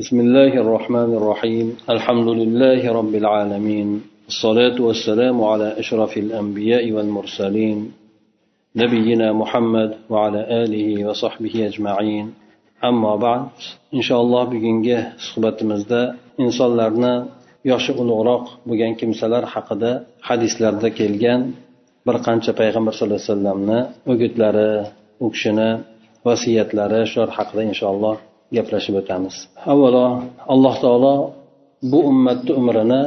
بسم الله الرحمن الرحيم الحمد لله رب العالمين الصلاة والسلام على أشرف الأنبياء والمرسلين نبينا محمد وعلى آله وصحبه أجمعين أما بعد إن شاء الله bugungi suhbatimizda insonlarni yoshi ulug'roq bo'lgan kimsalar haqida hadislarda kelgan bir qancha payg'ambar sallallohu alayhi vasallamni o'gitlari u kishini vasiyatlari shular haqida inshaalloh gaplashib o'tamiz. Avvalo alloh taolo bu ummatni umrini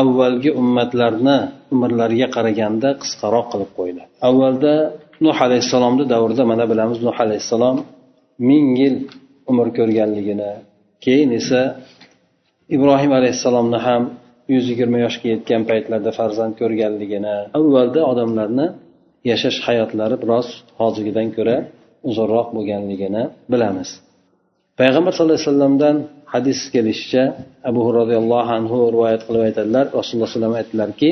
avvalgi ummatlarni umrlariga qaraganda qisqaroq qilib qo'ydi. Avvalda nuh alayhissalomni davrida mana bilamiz nuh alayhissalom ming yil umr ko'rganligini keyin esa ibrohim alayhissalomni ham yuz yigirma yoshga yetgan paytlarda farzand ko'rganligini avvalda odamlarni yashash hayotlari biroz hozirgidan ko'ra uzunroq bo'lganligini bilamiz. Payg'ambar sallallohu alayhi vasallamdan hadis kelishicha abu roziyallohu anhu rivoyat qilib aytadilar rasululloh alayhi vasallam aytdilarki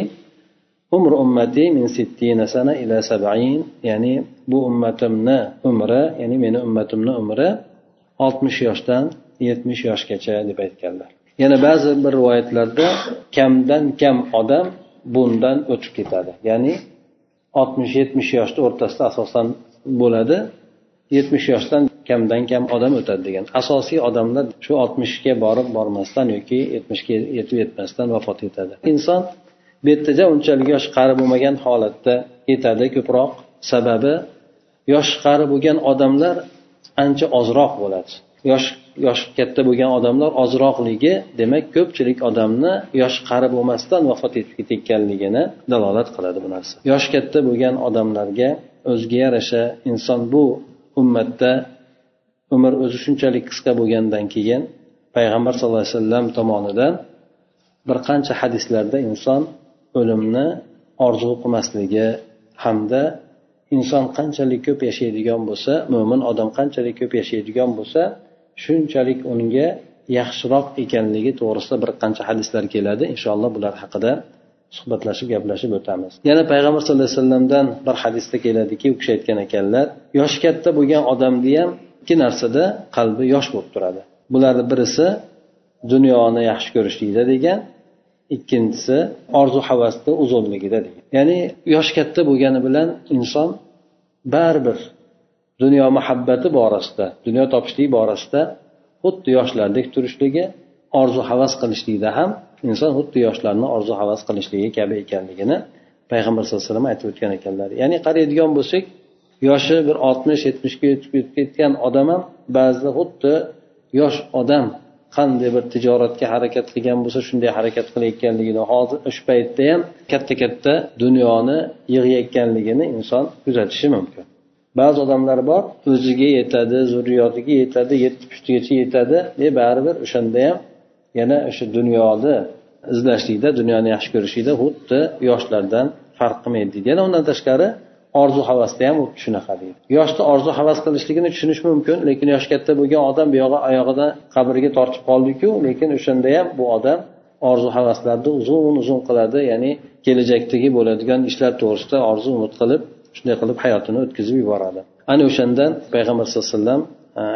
umr ummati min sittina sana ila sab'in. Ya'ni bu ummatimni umri ya'ni meni ummatimni umri oltmish yoshdan yetmish yoshgacha deb aytganlar yana ba'zi bir rivoyatlarda kamdan kam odam bundan o'tib ketadi ya'ni oltmish yetmish yoshni o'rtasida asosan bo'ladi yetmish yoshdan kamdan kam odam o'tadi degan asosiy odamlar shu oltmishga borib bormasdan yoki yetmishga yetib yetmasdan vafot etadi. Inson bu yerda unchalik yosh qari bo'lmagan holatda yetadi. Ko'proq sababi yosh qari bo'lgan odamlar ancha ozroq bo'ladi. Yosh yosh katta bo'lgan odamlar ozroqligi demak ko'pchilik odamni yosh qari bo'lmasdan vafot etib ketayotganligini dalolat qiladi bu narsa. Yosh katta bo'lgan odamlarga o'ziga yarasha inson bu ummatda umr o'zi shunchalik qisqa bo'lgandan keyin payg'ambar sallallohu alayhi vasallam tomonidan bir qancha hadislarda inson o'limni orzu qilmasligi hamda inson qanchalik ko'p yashaydigan bo'lsa mo'min odam qanchalik ko'p yashaydigan bo'lsa shunchalik unga yaxshiroq ekanligi to'g'risida bir qancha hadislar keladi. Inshaalloh bular haqida suhbatlashib gaplashib o'tamiz. Yana payg'ambar sallallohu alayhi vasallamdan bir hadisda keladiki u kishi aytgan ekanlar yoshi katta bo'lgan odamni ham ikki narsada qalbi yosh bo'lib turadi. Bularni birisi dunyoni yaxshi ko'rishlikda degan ikkinchisi orzu havasni uzunligida degan. Ya'ni yoshi katta bo'lgani bilan inson baribir dunyo muhabbati borasida dunyo topishlik borasida xuddi yoshlardek turishligi orzu havas qilishlikda ham inson xuddi yoshlarni orzu havas qilishligi kabi ekanligini payg'ambar sallallohu alayhi vasallam aytib o'tgan ekanlar. Ya'ni qaraydigan bo'lsak yoshi bir oltmish yetmishga yetib ketgan odam ham ba'zida xuddi yosh odam qanday bir tijoratga harakat qilgan bo'lsa shunday harakat qilayotganligini hozir shu paytda ham katta katta dunyoni yig'ayotganligini inson kuzatishi mumkin. Ba'zi odamlar bor o'ziga yetadi zurriyotiga yetadi yetti pushtigacha yetadi e baribir o'shanda ham yana o'sha dunyoni izlashlikda dunyoni yaxshi ko'rishlikda xuddi yoshlardan farq qilmaydi deydi yana undan tashqari orzu havasda ham xuddi shunaqa deydi. Yoshda orzu havas qilishligini tushunish mumkin lekin yoshi katta bo'lgan odam buyog'i oyog'ida qabrga tortib qoldiku lekin o'shanda ham bu odam orzu havaslarni uzun uzun qiladi ya'ni kelajakdagi bo'ladigan ishlar to'g'risida orzu umid qilib shunday qilib hayotini o'tkazib yuboradi. Ana o'shandan payg'ambar sallallohu alayhi vasallam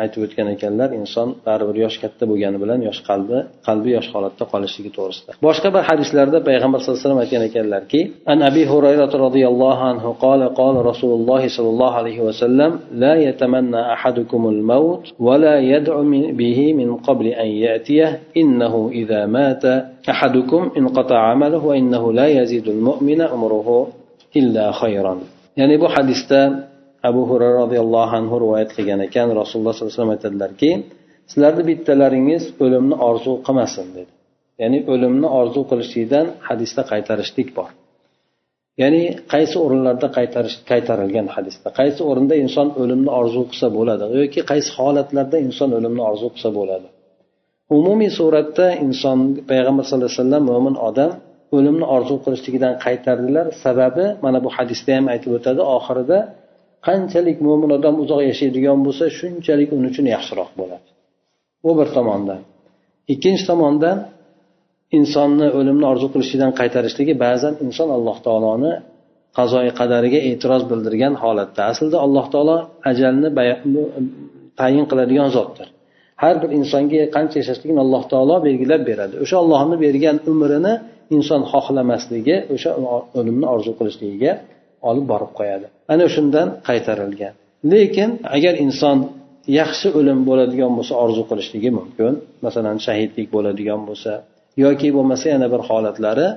aytib o'tgan ekanlar inson baribir yoshi katta bo'lgani bilan yosh qalbi qalbi yosh holatda qolishligi to'g'risida boshqa bir hadislarda payg'ambar sallallohu alayhi vasallam aytgan ekanlarki an abi hurayra roziyallohu anhu قال قال رسول الله صلى الله عليه وسلم لا يتمنى أحدكم الموت ولا يدعو به من قبل أن يأتيه إنه إذا مات أحدكم انقطع عمله وإنه لا يزيد المؤمن أمره إلا خيرا ya'ni bu hadisda abu hurara roziyallohu anhu rivoyat qilgan ekan. Rasululloh sollallohu alayhi vasallam aytadilarki sizlarni bittalaringiz o'limni orzu qilmasin dedi. Ya'ni o'limni orzu qilishlikdan hadisda qaytarishlik bor. Ya'ni qaysi o'rinlarda qaytarish qaytarilgan hadisda? Qaysi o'rinda inson o'limni orzu qilsa bo'ladi yoki qaysi holatlarda inson o'limni orzu qilsa bo'ladi? Umumiy suratda inson payg'ambar sallallohu alayhi vasallam mo'min odam o'limni orzu qilishligidan qaytardilar. Sababi mana bu hadisda ham aytib o'tadi oxirida qanchalik mo'min odam uzoq yashaydigan bo'lsa shunchalik uni uchun yaxshiroq bo'ladi. Bu bir tomondan ikkinchi tomondan insonni o'limni orzu qilishidan qaytarishligi ba'zan inson alloh taoloni qazoi qadariga e'tiroz bildirgan holatda. Aslida alloh taolo ajalni tayin qiladigan zotdir. Har bir insonga qancha yashashligini alloh taolo belgilab beradi. O'sha ollohni bergan umrini inson xohlamasligi o'sha o'limni orzu qilishligiga olib borib qo'yadi. Ana shundan qaytarilgan. Lekin agar inson yaxshi o'lim bo'ladigan bo'lsa orzu qilishligi mumkin. Masalan shahidlik bo'ladigan bo'lsa yoki bo'lmasa yana bir holatlari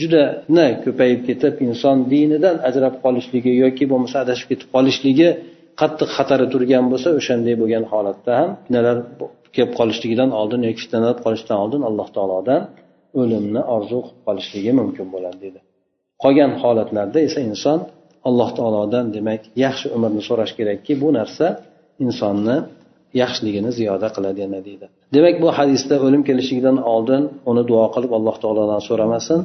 judana ko'payib ketib inson dinidan ajrab qolishligi yoki bo'lmasa adashib ketib qolishligi qattiq xatari turgan bo'lsa o'shanday bo'lgan holatda ham fitnalar kelib qolishligidan oldin yoki fitnalar qolishdan oldin alloh taolodan o'limni orzu qilib qolishligi mumkin bo'ladi dedi. Qolgan holatlarda esa inson alloh taolodan demak yaxshi umrni so'rash kerakki bu narsa insonni yaxshiligini ziyoda qiladi yana deydi. Demak bu hadisda o'lim kelishligidan oldin uni duo qilib alloh taolodan so'ramasin.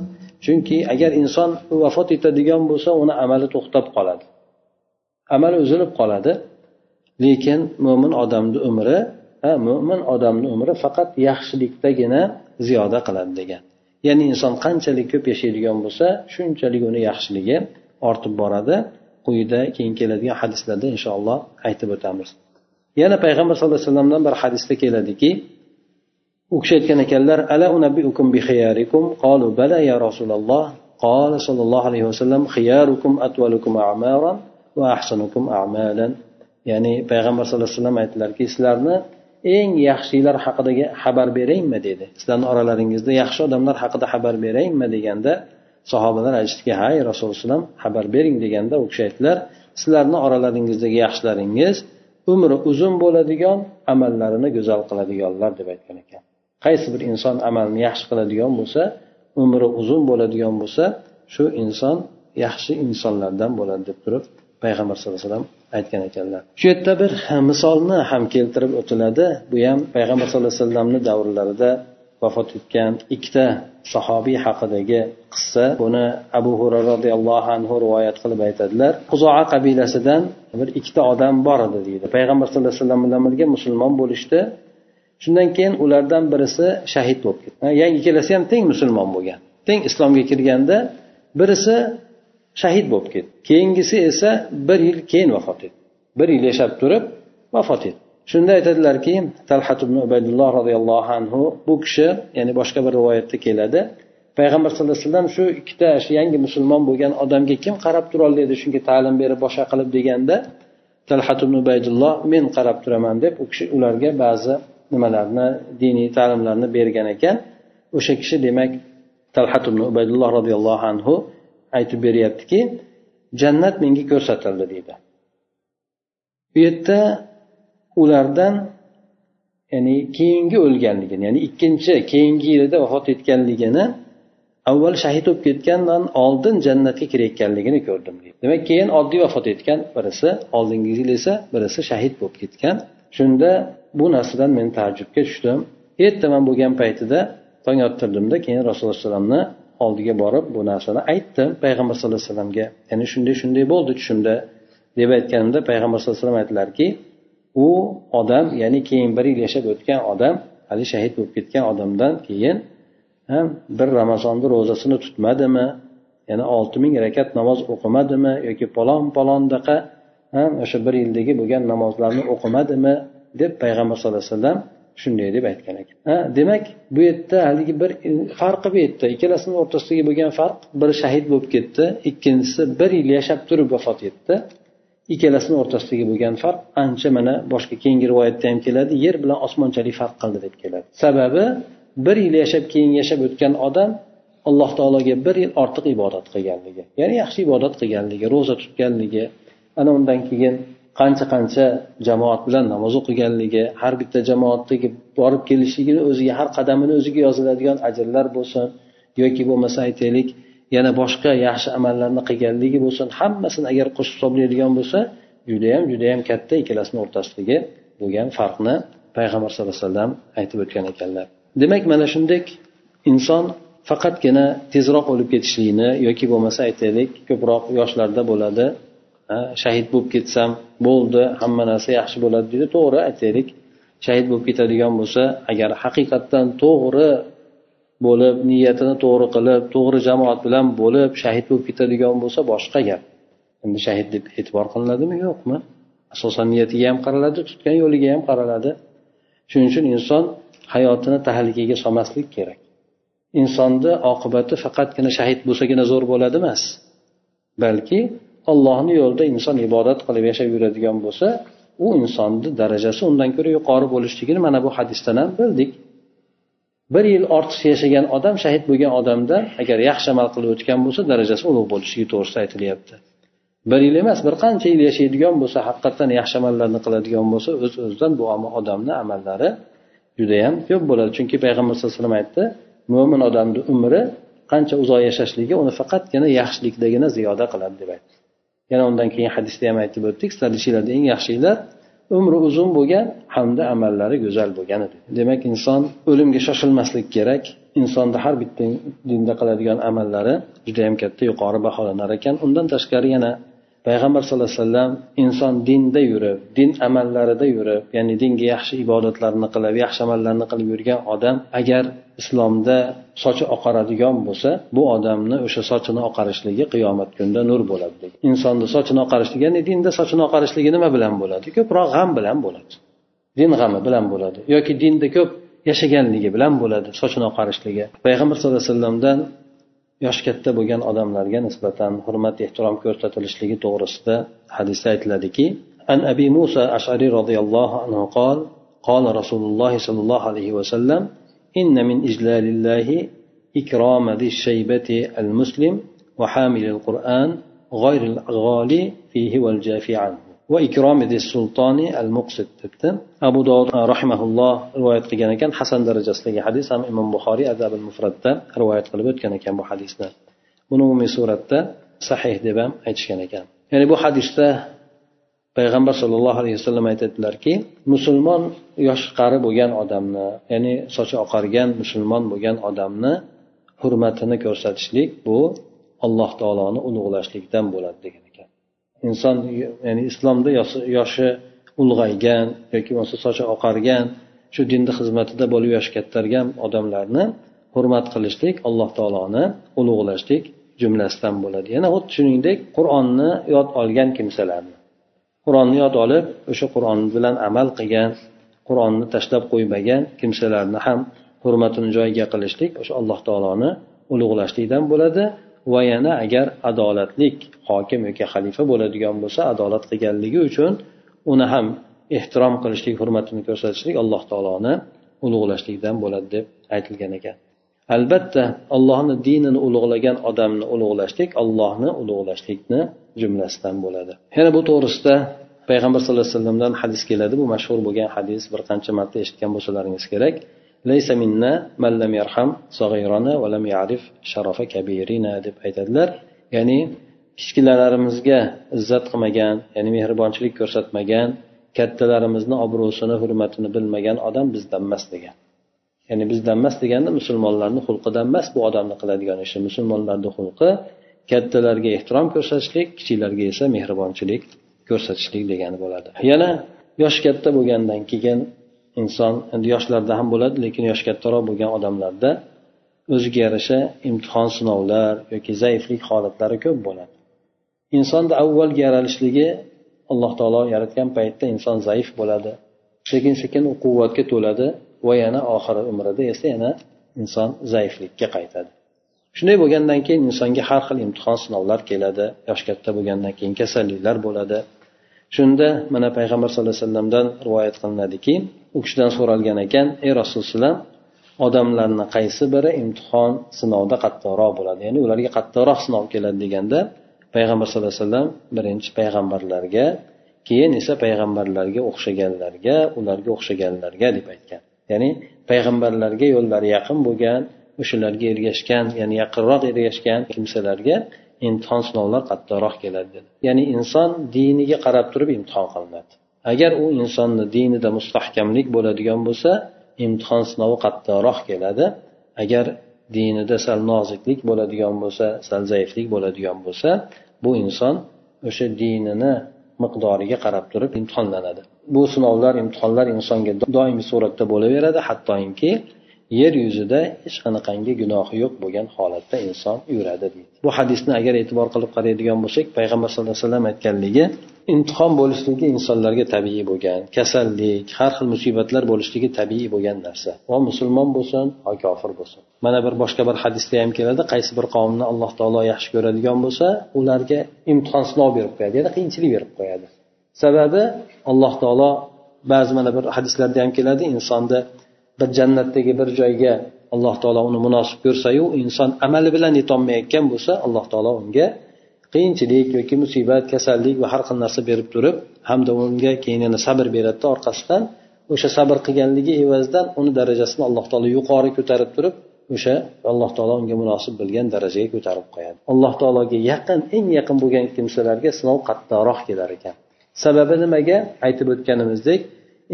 Chunki agar inson vafot etadigan bo'lsa uni amali to'xtab qoladi. Amali uzilib qoladi. Lekin mo'min odamni umri mo'min odamni umri faqat yaxshilikdagina ziyoda qiladi degan. ya'ni inson qanchalik ko'p yashaydigan bo'lsa shunchalik uni yaxshiligi ortib boradi. Quyida keyin keladigan hadislarda inshaalloh aytib o'tamiz. Yana payg'ambar sallallohu alayhi vasallamdan bir hadisda keladiki u kishi aytgan ekanlar ala unabbiukum bi qalu bala ya rasululloh qala sollallohu alayhi vasallam xiyarukum atvalukum a'maran va ahsanukum a'malan. Ya'ni payg'ambar sallallohu alayhi vasallam aytdilarki sizlarni eng yaxshilar haqidagi xabar beraymi dedi. Sizlarni oralaringizda yaxshi odamlar haqida xabar beraymi deganda sahobalar aytishdiki hay rasululloh xabar bering deganda u kishi aytdilar sizlarni oralaringizdagi yaxshilaringiz umri uzun bo'ladigan amallarini go'zal qiladiganlar deb aytgan ekan. Qaysi bir inson amalni yaxshi qiladigan bo'lsa umri uzun bo'ladigan bo'lsa shu inson yaxshi insonlardan bo'ladi deb turib payg'ambar sallallohu alayhi vasallam aytgan ekanlar. Shu yerda bir misolni ham keltirib o'tiladi. Bu ham payg'ambar sallallohu alayhi vasallamni davrlarida vafot etgan ikkita sahobiy haqidagi qissa. Buni abu hurara roziyallohu anhu rivoyat qilib aytadilar. Quzoa qabilasidan bir ikkita odam bor edi deydi. Payg'ambar sallallohu alayhi vasallam bilan birga musulmon bo'lishdi. Shundan keyin ulardan birisi shahid bo'lib ketdi. Yani ikkalasi ham teng musulmon bo'lgan teng islomga kirganda birisi shahid bo'lib ketdi. Keyingisi esa bir yil keyin vafot etdi. Bir yil yashab turib vafot etdi. Shunda aytadilarki talhat ibn ubaydulloh roziyallohu anhu bu kishi ya'ni boshqa bir rivoyatda keladi payg'ambar sallallohu alayhi vasallam shu ikkita shu yangi musulmon bo'lgan odamga kim qarab turolmaydi shunga ta'lim berib boshqa qilib deganda talhat ibn ubaydulloh men qarab turaman deb u kishi ularga ba'zi nimalarni diniy ta'limlarni bergan ekan. O'sha kishi demak talhat ibn ubaydulloh roziyallohu anhu aytib beryaptiki jannat menga ko'rsatildi deydi. Bu yerda ulardan ya'ni keyingi o'lganligini ya'ni ikkinchi keyingi yilida vafot etganligini avval shahid bo'lib ketgandan oldin jannatga kirayotganligini ko'rdim deydi. Demak keyin oddiy vafot etgan birisi oldingi yil esa birisi shahid bo'lib ketgan. Shunda bu narsadan men taajjubga tushdim. Ertaman bo'lgan paytida tong ottirdimda keyin rasululloh alayhi vasallamni oldiga borib bu narsani aytdim payg'ambar sallallohu alayhi vasallamga. Ya'ni shunday shunday bo'ldi tushimda. Deb aytganimda payg'ambar sallallohu alayhi vasallam aytdilarki u odam ya'ni keyin bir yil yashab o'tgan odam hali shahid bo'lib ketgan odamdan keyin ham bir ramazonni ro'zasini tutmadimi? Yana olti ming rakat namoz o'qimadimi? Yoki palon palondaqa ham o'sha bir yildagi bo'lgan namozlarni o'qimadimi? Deb payg'ambar sallallohu alayhi vasallam shunday deb aytgan ekan. Demak bu yerda haligi bir farqi bu yerda. Ikkalasini o'rtasidagi bo'lgan farq biri shahid bo'lib ketdi ikkinchisi bir yil yashab turib vafot etdi. Ikkalasini o'rtasidagi bo'lgan farq ancha mana boshqa keyingi rivoyatda ham keladi yer bilan osmonchalik farq qildi deb keladi. Sababi bir yil yashab keyin yashab o'tgan odam alloh taologa bir yil ortiq ibodat qilganligi ya'ni yaxshi ibodat qilganligi ro'za tutganligi. Ana undan keyin qancha qancha jamoat bilan namoz o'qiganligi har bitta jamoatdagi borib kelishligini o'ziga har qadamini o'ziga yoziladigan ajrlar bo'lsin yoki bo'lmasa aytaylik yana boshqa yaxshi amallarni qilganligi bo'lsin hammasini agar qo'shib hisoblaydigan bo'lsa judayam judayam katta ikkalasini o'rtasidagi bo'lgan farqni payg'ambar sallallohu alayhi vasallam aytib o'tgan ekanlar. Demak mana shunday inson faqatgina tezroq o'lib ketishligini yoki bo'lmasa aytaylik ko'proq yoshlarda bo'ladi shahid bo'lib ketsam bo'ldi hamma narsa yaxshi bo'ladi deydi. To'g'ri aytaylik. Shahid bo'lib ketadigan bo'lsa agar haqiqatdan to'g'ri bo'lib niyatini to'g'ri qilib to'g'ri jamoat bilan bo'lib shahid bo'lib ketadigan bo'lsa boshqa gap. Endi shahid deb e'tibor qilinadimi? Yo'qmi? Asosan niyatiga ham qaraladi tutgan yo'liga ham qaraladi. Shuning uchun inson hayotini tahlikaga solmaslik kerak. Insonni oqibati faqatgina shahid bo'lsagina zo'r bo'ladi emas. Balki ollohni yo'lida inson ibodat qilib yashab yuradigan bo'lsa u insonni darajasi undan ko'ra yuqori bo'lishligini mana bu hadisdan ham bildik. Bir yil ortiqcha yashagan odam shahid bo'lgan odamdan agar yaxshi amal qilib o'tgan bo'lsa darajasi ulug' bo'lishligi to'g'risida aytilyapti. Bir yil emas bir qancha yil yashaydigan bo'lsa haqiqatdan yaxshi amallarni qiladigan bo'lsa o'z o'zidan bu odamni amallari judayam ko'p bo'ladi. Chunki payg'ambar sallallohu alayhi vasallam aytdi mo'min odamni umri qancha uzoq yashashligi uni faqatgina yaxshilikdagina ziyoda qiladi deb aytdi. Yana undan keyin hadisda ham aytib o'tdik sizlarni eng yaxshilar umri uzun bo'lgan hamda amallari go'zal bo'lgan demak inson o'limga shoshilmaslik kerak. Insonni har bitta dinda qiladigan amallari judayam katta yuqori baholanar ekan undan tashqari yana payg'ambar sallallohu alayhi vasallam inson dinda yurib din amallarida yurib ya'ni dinga yaxshi ibodatlarni qilib yaxshi amallarni qilib yurgan odam agar islomda sochi oqaradigan bo'lsa bu odamni o'sha sochini oqarishligi qiyomat kunida nur bo'ladi insonni sochini oqarishligi ya'ni dinda sochini oqarishligi nima bilan bo'ladi? Ko'proq g'am bilan bo'ladi. Din g'ami bilan bo'ladi yoki dinda ko'p yashaganligi bilan bo'ladi sochini oqarishligi. Payg'ambar sallallohu alayhi vasallamdan yoshi katta bo'lgan odamlarga nisbatan hurmat ehtirom ko'rsatilishligi to'g'risida hadisda aytiladiki an abi musa ashariy roziyallohu anhu qol قال رسول الله صلى الله عليه وسلم إن من إجلال الله إكرام ذي الشيبة المسلم وحامل القرآن غير الغالي فيه والجافي عنه va ikromidi sultoni al muqsid debdi. Abu dovud rahimaulloh rivoyat qilgan ekan hasan darajasidagi hadis ham imom buxoriy adab al mufratda rivoyat qilib o'tgan ekan bu hadisni. Buni umumiy suratda sahih deb ham aytishgan ekan. Ya'ni bu hadisda payg'ambar sollallohu alayhi vasallam aytadilarki musulmon yoshi qari bo'lgan odamni ya'ni sochi oqargan musulmon bo'lgan odamni hurmatini ko'rsatishlik bu alloh taoloni ulug'lashlikdan bo'ladi degan ekan. Inson ya'ni islomda yoshi ulg'aygan yoki bo'lmasa sochi oqargan shu dinni xizmatida bo'lib yoshi kattargan odamlarni hurmat qilishlik alloh taoloni ulug'lashlik jumlasidan bo'ladi. Yana xuddi shuningdek qur'onni yod olgan kimsalarni. Qur'onni yod olib o'sha qur'on bilan amal qilgan qur'onni tashlab qo'ymagan kimsalarni ham hurmatini joyiga qilishlik o'sha alloh taoloni ulug'lashlikdan bo'ladi. Va yana agar adolatlik hokim yoki xalifa bo'ladigan bo'lsa adolat qilganligi uchun uni ham ehtirom qilishlik hurmatini ko'rsatishlik alloh taoloni ulug'lashlikdan bo'ladi deb aytilgan ekan. Albatta allohni dinini ulug'lagan odamni ulug'lashlik allohni ulug'lashlikni jumlasidan bo'ladi. Yana bu to'g'risida payg'ambar sallallohu alayhi vasallamdan hadis keladi. Bu mashhur bo'lgan hadis bir qancha marta eshitgan bo'lsalaringiz kerak. Laysa minna man lam yarham sag'irana va lam ya'rif sharafa kabirina deb aytadilar. Ya'ni kichkinalarimizga izzat qilmagan ya'ni mehribonchilik ko'rsatmagan kattalarimizni obro'sini hurmatini bilmagan odam bizdan emas degan. Ya'ni bizdan emas deganda musulmonlarni xulqidan emas bu odamni qiladigan ishi. Musulmonlarni xulqi kattalarga ehtirom ko'rsatishlik kichiklarga esa mehribonchilik ko'rsatishlik degani bo'ladi. Yana yoshi katta bo'lgandan keyin inson endi yoshlarda ham bo'ladi lekin yoshi kattaroq bo'lgan odamlarda o'ziga yarasha imtihon sinovlar yoki zaiflik holatlari ko'p bo'ladi. Insonni avvalgi yaralishligi alloh taolo yaratgan paytda inson zaif bo'ladi sekin sekin u quvvatga to'ladi va yana oxiri umrida esa yana inson zaiflikka qaytadi. Shunday bo'lgandan keyin insonga har xil imtihon sinovlar keladi yoshi katta bo'lgandan keyin kasalliklar bo'ladi. Shunda mana payg'ambar sallallohu alayhi vasallamdan rivoyat qilinadiki u kishidan so'ralgan ekan ey rasululloh odamlarni qaysi biri imtihon sinovda qattiqroq bo'ladi? Ya'ni ularga qattiqroq sinov keladi deganda payg'ambar sallallohu alayhi vasallam birinchi payg'ambarlarga keyin esa payg'ambarlarga o'xshaganlarga ularga o'xshaganlarga deb aytgan. Ya'ni payg'ambarlarga yo'llari yaqin bo'lgan o'shalarga ergashgan ya'ni yaqinroq ergashgan kimsalarga imtihon sinovlar qattiqroq keladi dedi. Ya'ni inson diniga qarab turib imtihon qilinadi. Agar u insonni dinida mustahkamlik bo'ladigan bo'lsa imtihon sinovi qattiqroq keladi. Agar dinida sal noziklik bo'ladigan bo'lsa sal zaiflik bo'ladigan bo'lsa bu inson o'sha dinini miqdoriga qarab turib imtihonlanadi. Bu sinovlar imtihonlar insonga doimiy suratda bo'laveradi hattoki yer yuzida hech qanaqangi gunohi yo'q bo'lgan holatda inson yuradi deydi. Bu hadisni agar e'tibor qilib qaraydigan bo'lsak payg'ambar sallallohu alayhi vasallam aytganligi imtihon bo'lishligi insonlarga tabiiy bo'lgan kasallik har xil musibatlar bo'lishligi tabiiy bo'lgan narsa. Va musulmon bo'lsin yo kofir bo'lsin. Mana bir boshqa bir hadisda ham keladi qaysi bir qavmni alloh taolo yaxshi ko'radigan bo'lsa ularga imtihon sinov berib qo'yadi ya'ni qiyinchilik berib qo'yadi. Sababi alloh taolo ba'zi mana bir hadislarda ham keladi insonni bir jannatdagi bir joyga alloh taolo uni munosib ko'rsayu inson amali bilan yetolmayotgan bo'lsa alloh taolo unga qiyinchilik yoki musibat kasallik va har xil narsa berib turib hamda unga keyin yana sabr beradida orqasidan o'sha sabr qilganligi evazidan uni darajasini alloh taolo yuqori ko'tarib turib o'sha alloh taolo unga munosib bilgan darajaga ko'tarib qo'yadi. Alloh taologa yaqin eng yaqin bo'lgan kimsalarga sinov qattiqroq kelar ekan. Sababi nimaga? Aytib o'tganimizdek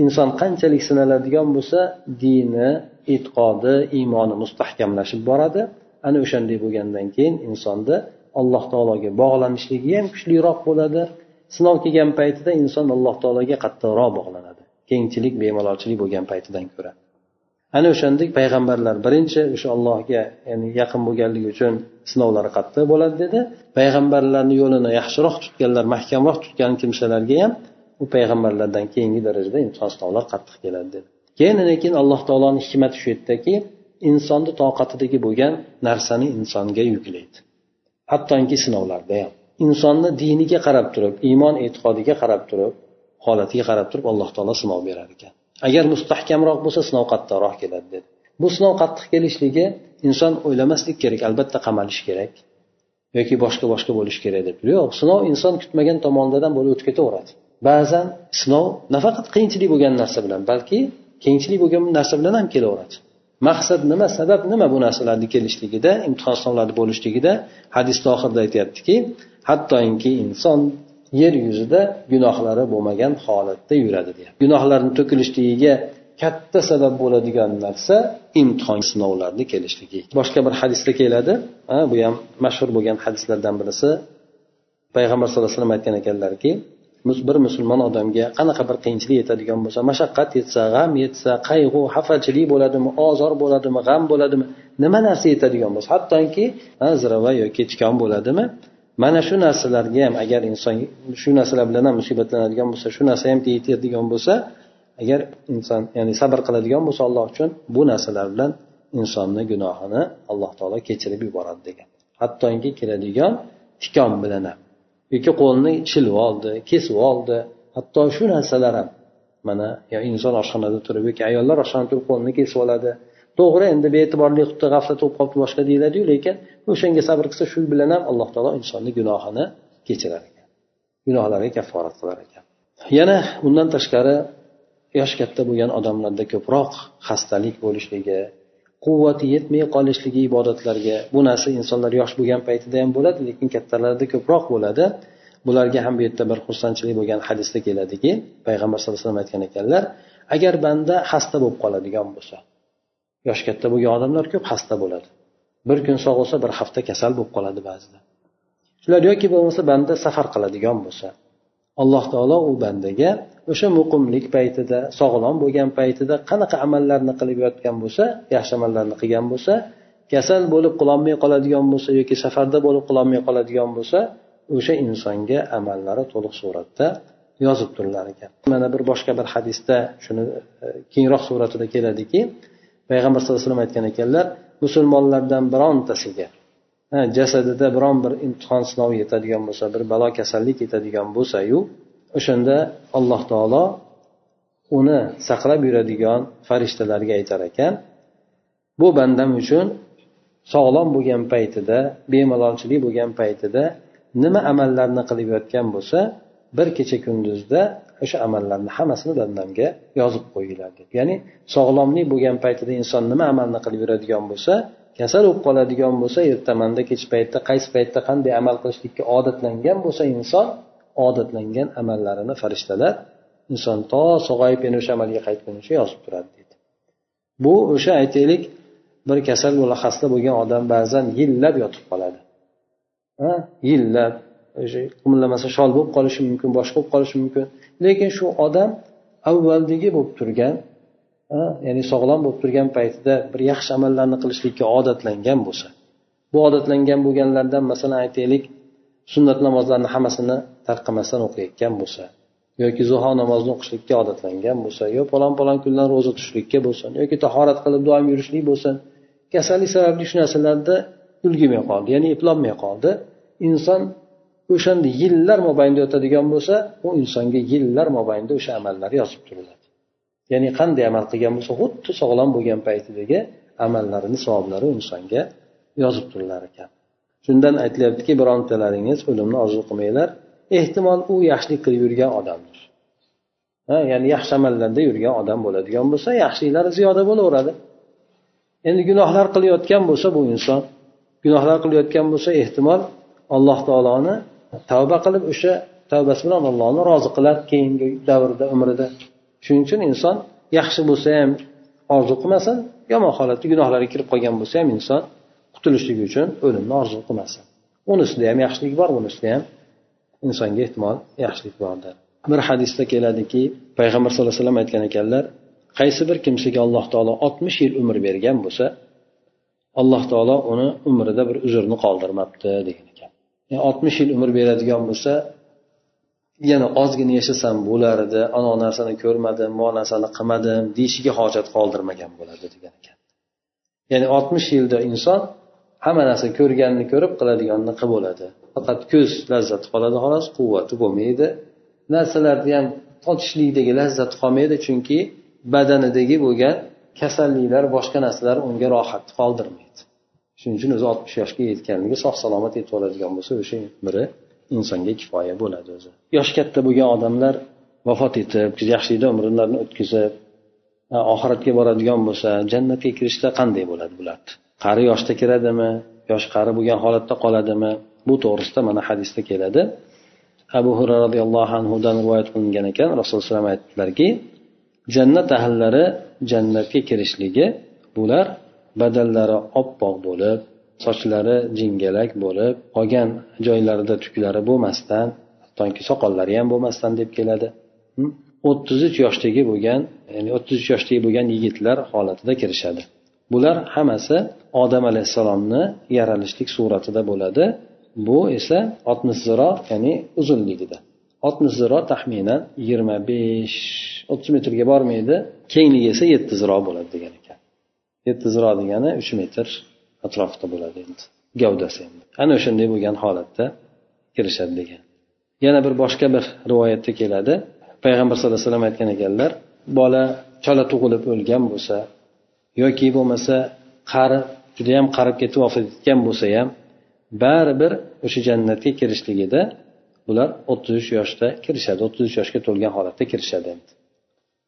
inson qanchalik sinaladigan bo'lsa dini e'tiqodi iymoni mustahkamlashib boradi. Ana o'shanday bo'lgandan keyin insonda alloh taologa bog'lanishligi ham kuchliroq bo'ladi. Sinov kelgan paytida inson alloh taologa qattiqroq bog'lanadi. Kengchilik bemalolchilik bo'lgan paytidan ko'ra. Ana o'shandek payg'ambarlar birinchi o'sha allohga ya'ni yaqin bo'lganligi uchun sinovlari qattiq bo'ladi dedi. Payg'ambarlarni yo'lini yaxshiroq tutganlar mahkamroq tutgan kimsalarga ham u payg'ambarlardan keyingi darajada inson sinovlar qattiq keladi dedi. Keyin lekin alloh taoloni hikmati shu yerdaki insonni toqatidagi bo'lgan narsani insonga yuklaydi. Hattoki sinovlarda ham. Insonni diniga qarab turib iymon e'tiqodiga qarab turib holatiga qarab turib alloh taolo sinov berar ekan. Agar mustahkamroq bo'lsa sinov qattiqroq keladi dedi. Bu sinov qattiq kelishligi inson o'ylamaslik kerak albatta qamalish kerak yoki boshqa boshqa bo'lishi kerak deb yo'q sinov inson kutmagan tomonidan bo'lib o'tib ketaveradi ba'zan sinov nafaqat qiyinchilik bo'lgan narsa bilan balki kengchilik bo'lgan narsa bilan ham kelaveradi. Maqsad nima sabab nima bu narsalarni kelishligida imtihon sinovlarni bo'lishligida hadisni oxirida aytyaptiki hattoki inson yer yuzida gunohlari bo'lmagan holatda yuradi deyapti. Gunohlarni to'kilishligiga katta sabab bo'ladigan narsa imtihon sinovlarni kelishligi. Boshqa bir hadisda keladi. Bu ham mashhur bo'lgan hadislardan birisi. Payg'ambar sallallohu alayhi vasallam aytgan ekanlarki bir musulmon odamga qanaqa bir qiyinchilik yetadigan bo'lsa mashaqqat yetsa g'am yetsa qayg'u xafachilik bo'ladimi ozor bo'ladimi g'am bo'ladimi nima narsa yetadigan bo'lsa hattoki zirava yoki tikon bo'ladimi mana shu narsalarga ham agar inson shu narsalar bilan ham musibatlanadigan bo'lsa shu narsa ham yetadigan bo'lsa agar inson ya'ni sabr qiladigan bo'lsa alloh uchun bu narsalar bilan insonni gunohini alloh taolo kechirib yuboradi degan. Hattoki keladigan tikon bilan ham. Yoki qo'lni shilib oldi kesib oldi. Hatto shu narsalar ham mana yo inson oshxonada turib yoki ayollar oshxonada turib qo'lini kesib oladi. To'g'ri endi bee'tiborlik qilibdi g'aflat bo'lib qolibdi boshqa deyiladiyu lekin o'shanga sabr qilsa shu bilan ham alloh taolo insonni gunohini kechirar ekan. Gunohlariga kafforat qilar ekan. Yana undan tashqari yoshi katta bo'lgan odamlarda ko'proq xastalik bo'lishligi quvvati yetmay qolishligi ibodatlarga. Bu narsa insonlar yosh bo'lgan paytida ham bo'ladi lekin kattalarda ko'proq bo'ladi. Bularga ham bu yerda bir xursandchilik bo'lgan hadisda keladiki payg'ambar sallallohu alayhi vasallam aytgan ekanlar agar banda xasta bo'lib qoladigan bo'lsa yoshi katta bo'lgan odamlar ko'p xasta bo'ladi. Bir kun sog' bo'lsa bir hafta kasal bo'lib qoladi ba'zida. Shular yoki bo'lmasa banda safar qiladigan bo'lsa alloh taolo u bandaga o'sha muqimlik paytida sog'lom bo'lgan paytida qanaqa amallarni qilib yotgan bo'lsa yaxshi amallarni qilgan bo'lsa kasal bo'lib qilolmay qoladigan bo'lsa yoki safarda bo'lib qilolmay qoladigan bo'lsa o'sha insonga amallari to'liq suratda yozib turilar ekan. Mana bir boshqa bir hadisda shuni e, keyinroq suratida keladiki payg'ambar sallallohu alayhi vasallam aytgan ekanlar musulmonlardan birontasiga jasadida biron bir imtihon sinov yetadigan bo'lsa bir balo kasallik yetadigan bo'lsayu o'shanda alloh taolo uni saqlab yuradigan farishtalarga aytar ekan bu bandam uchun sog'lom bo'lgan paytida bemalolchilik bo'lgan paytida nima amallarni qilib yotgan bo'lsa bir kecha kunduzda o'sha amallarni hammasini bandamga yozib qo'yinglar. deb. Ya'ni sog'lomlik bo'lgan paytida inson nima amalni qilib yuradigan bo'lsa kasal bo'lib qoladigan bo'lsa ertamanda kech paytda qaysi paytda qanday amal qilishlikka odatlangan bo'lsa inson odatlangan amallarini farishtalar inson to sog'ayib yana o'sha amalga qaytgunicha yozib turadi deydi. Bu o'sha aytaylik bir kasal bola xasta bo'lgan odam ba'zan yillab yotib qoladi. Yillab o'sha qimillamasa shol bo'lib qolishi mumkin boshqa bo'lib qolishi mumkin. Lekin shu odam avvaldagi bo'lib turgan ya'ni sog'lom bo'lib turgan paytida bir yaxshi amallarni qilishlikka odatlangan bo'lsa bu odatlangan bo'lganlardan masalan aytaylik sunnat namozlarni hammasini tarqamasdan o'qiyotgan bo'lsa yoki zuho namozini o'qishlikka odatlangan bo'lsa yo palon palon kunlar ro'za tutishlikka bo'lsin yoki tahorat qilib doim yurishlik bo'lsin kasallik sababli shu narsalarda ulgurmay qoldi ya'ni eplolmay qoldi. Inson o'shanda yillar mobaynida o'tadigan bo'lsa u insonga yillar mobaynida o'sha amallar yozib turiladi. Ya'ni qanday amal qilgan bo'lsa xuddi sog'lom bo'lgan paytidagi amallarini savoblari insonga yozib turilar ekan. Shundan aytilyaptiki birontalaringiz o'limni orzu qilmanglar. Ehtimol u yaxshilik qilib yurgan odamdir. Ha ya'ni yaxshi amallarda yurgan odam bo'ladigan bo'lsa yaxshiliklari ziyoda bo'laveradi. Endi gunohlar qilayotgan bo'lsa bu inson gunohlar qilayotgan bo'lsa ehtimol alloh taoloni tavba qilib o'sha tavbasi bilan allohni rozi qiladi keyingi davrda umrida. Shuning uchun inson yaxshi bo'lsa ham orzu qilmasin yomon holatda gunohlarga kirib qolgan bo'lsa ham inson qutulishligi uchun o'limni orzu qilmasin. Unisida ham yaxshilik bor bunisida ham insonga ehtimol yaxshilik bordir. Bir hadisda keladiki payg'ambar sallallohu alayhi vasallam aytgan ekanlar qaysi bir kimsaga alloh taolo oltmish yil umr bergan bo'lsa alloh taolo uni umrida bir uzrni qoldirmabdi degan ekan. Oltmish yil umr beradigan bo'lsa yana ozgina yashasam bo'lar edi anov narsani ko'rmadim bu narsani qilmadim deyishiga hojat qoldirmagan bo'ladi degan ekan. Ya'ni oltmish yilda inson hamma narsa ko'rganini ko'rib qiladiganini qilib bo'ladi. Faqat ko'z lazzati qoladi xolos quvvati bo'lmaydi. Narsalarni ham totishlikdagi lazzati qolmaydi chunki badanidagi bo'lgan kasalliklar boshqa narsalar unga rohatni qoldirmaydi. Shuning uchun o'zi oltmish yoshga yetganligi sog' salomat yetib oladigan bo'lsa o'sha umri insonga kifoya bo'ladi o'zi. Yoshi katta bo'lgan odamlar vafot etib yaxshilikda umrlarini o'tkazib oxiratga boradigan bo'lsa jannatga kirishda qanday bo'ladi bularni qari yoshda kiradimi yoshi qari bo'lgan holatda qoladimi? Bu to'g'risida mana hadisda keladi. Abu hurra roziyallohu anhudan rivoyat qilingan ekan. Rasululloh alayhi aytdilarki jannat ahllari jannatga kirishligi bular badallari oppoq bo'lib sochlari jingalak bo'lib qolgan joylarida tuklari bo'lmasdan hattoki soqollari ham bo'lmasdan deb keladi. O'ttiz uch yoshdagi bo'lgan ya'ni o'ttiz uch yoshdagi bo'lgan yigitlar holatida kirishadi. Bular hammasi odam alayhissalomni yaralishlik suratida bo'ladi. Bu esa oltmish ziro ya'ni uzunligida. Oltmish ziro taxminan yigirma besh o'ttiz metrga bormaydi. Kengligi esa yetti ziro bo'ladi degan ekan. Yetti ziro degani uch metr. Atrofida bo'ladi endi. Gavdasi endi. Ana o'shanday bo'lgan holatda kirishadi degan. Yana bir boshqa bir rivoyatda keladi. Payg'ambar sallallohu alayhi vasallam aytgan ekanlar bola chala tug'ilib o'lgan bo'lsa yoki bo'lmasa qari judayam qarib ketib vafot etgan bo'lsa ham baribir o'sha jannatga kirishligida bular o'ttiz uch yoshda kirishadi o'ttiz uch yoshga to'lgan holatda kirishadi endi.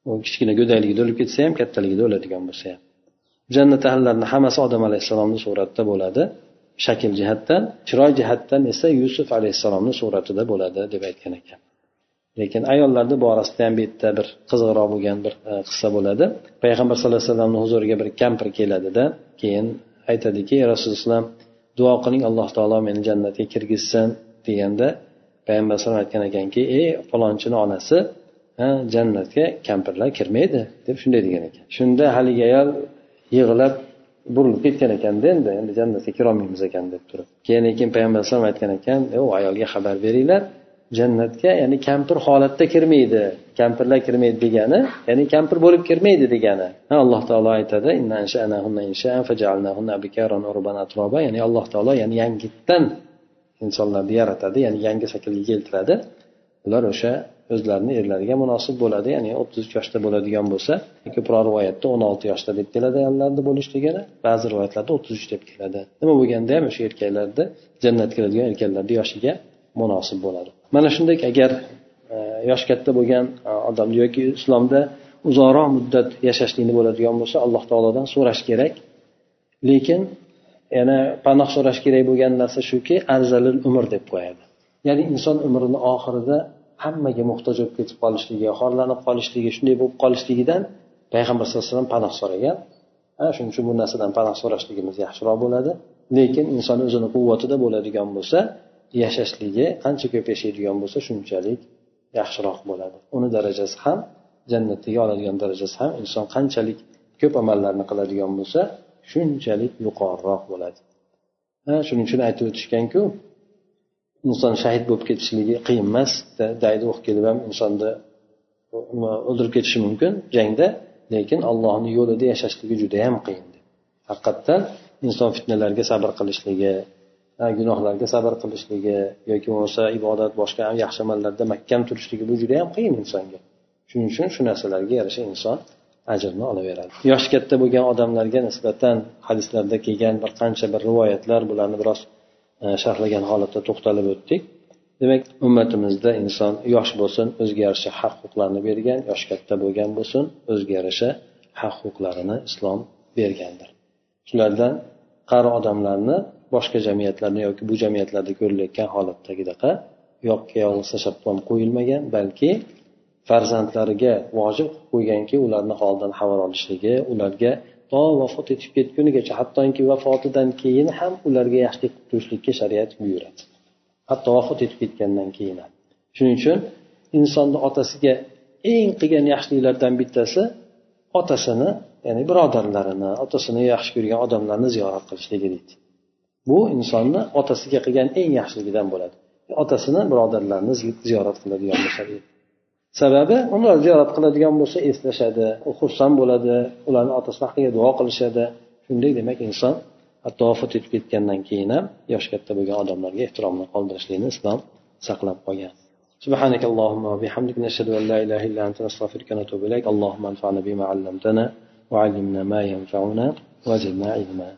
U kichkina go'dakligida o'lib ketsa ham kattaligida o'ladigan bo'lsa ham. Jannat ahllarini hammasi odam alayhissalomni suratida bo'ladi. Shakl jihatdan chiroy jihatdan esa yusuf alayhissalomni suratida bo'ladi deb aytgan ekan. Lekin ayollarni borasida ham bu yerda bir qiziqroq bo'lgan bir e, qissa bo'ladi. Payg'ambar sallallohu alayhi vasallamni huzuriga bir kampir keladida keyin aytadiki rasululloh duo qiling alloh taolo meni jannatga kirgizsin. deganda payg'ambar alayhisalom aytgan ekanki ey falonchini onasi jannatga kampirlar kirmaydi deb shunday degan ekan. Shunda haligi ayol yig'lab burilib ketgan ekanda endi. Endi jannatga kirolmaymiz ekan deb turib. Keyin keyin payg'ambar alayhisalom aytgan ekan u ayolga xabar beringlar jannatga ya'ni kampir holatda kirmaydi. Kampirlar kirmaydi degani ya'ni kampir bo'lib kirmaydi degani. Alloh taolo aytadi ya'ni alloh taolo ya'ni yangitdan insonlarni yaratadi ya'ni yangi shaklga keltiradi. Ular o'sha o'zlarini erlariga munosib bo'ladi. Ya'ni o'ttiz uch yoshda bo'ladigan bo'lsa ko'proq rivoyatda o'n olti yoshda deb keladi ayollarni bo'lishligini ba'zi rivoyatlarda o'ttiz uch deb keladi. Nima bo'lganda ham o'sha erkaklarni jannatga kiradigan erkaklarni yoshiga munosib bo'ladi. Mana shunday agar e, yoshi katta bo'lgan e, odam yoki islomda uzoqroq muddat yashashlikni bo'ladigan bo'lsa alloh taolodan so'rash kerak. Lekin yana panoh so'rash kerak bo'lgan narsa shuki arzalil umr deb qo'yadi. Ya'ni inson umrini oxirida hammaga muhtoj bo'lib ketib qolishligi xorlanib qolishligi shunday bo'lib qolishligidan payg'ambar sallallohu alayhi vasallam panoh so'ragan. Shuning uchun bu narsadan panoh so'rashligimiz yaxshiroq bo'ladi. Lekin inson o'zini quvvatida bo'ladigan bo'lsa yashashligi qancha ko'p yashaydigan bo'lsa shunchalik yaxshiroq bo'ladi. Uni darajasi ham jannatdagi oladigan darajasi ham inson qanchalik ko'p amallarni qiladigan bo'lsa shunchalik yuqoriroq bo'ladi. Shuning uchun aytib o'tishganku inson shahid bo'lib ketishligi qiyin emas. Daydi o'qib kelib ham insonni o'ldirib ketishi mumkin jangda. Lekin allohni yo'lida yashashligi judayam qiyin haqiqatdan inson fitnalarga sabr qilishligi gunohlarga sabr qilishligi yoki bo'lmasa ibodat boshqa yaxshi amallarda mahkam turishligi bu juda yam qiyin insonga. Shuning uchun shu narsalarga yarasha inson ajrni olaveradi. Yoshi katta bo'lgan odamlarga nisbatan hadislarda kelgan bir qancha bir rivoyatlar bularni biroz E, sharhlagan holatda to'xtalib o'tdik. Demak ummatimizda inson yosh bo'lsin o'ziga yarasha haq huquqlarni bergan yoshi katta bo'lgan bo'lsin o'ziga yarasha haq huquqlarini islom bergandir. Shulardan qari odamlarni boshqa jamiyatlarda yoki bu jamiyatlarda ko'rilayotgan holatdagidaqa yoqqa yolg'iz tashlab qo'yilmagan balki farzandlariga vojib qilib qo'yganki ularni holidan xabar olishligi ularga to vafot etib ketgunigacha hattoki vafotidan keyin ham ularga yaxshilik qilib turishlikka shariat buyuradi. Hatto vafot etib ketgandan keyin ham. Shuning uchun insonni otasiga eng qilgan yaxshiliklardan bittasi otasini ya'ni birodarlarini otasini yaxshi ko'rgan odamlarni ziyorat qilishligi deydi. Bu insonni otasiga qilgan eng yaxshiligidan bo'ladi. Otasini birodarlarini ziyorat qiladigan bo'lsa sababi ular ziyorat qiladigan bo'lsa eslashadi xursand bo'ladi ularni otasi haqiga duo qilishadi shunday demak inson hatto vafot etib ketgandan keyin ham yoshi katta bo'lgan odamlarga ehtiromni qoldirishlikni islom saqlab qolgan سبحانك اللهم وبحمدك نشهد أن لا إله إلا أنت نستغفرك ونتوب إليك اللهم انفعنا بما علمتنا وعلمنا ما ينفعنا وزدنا علما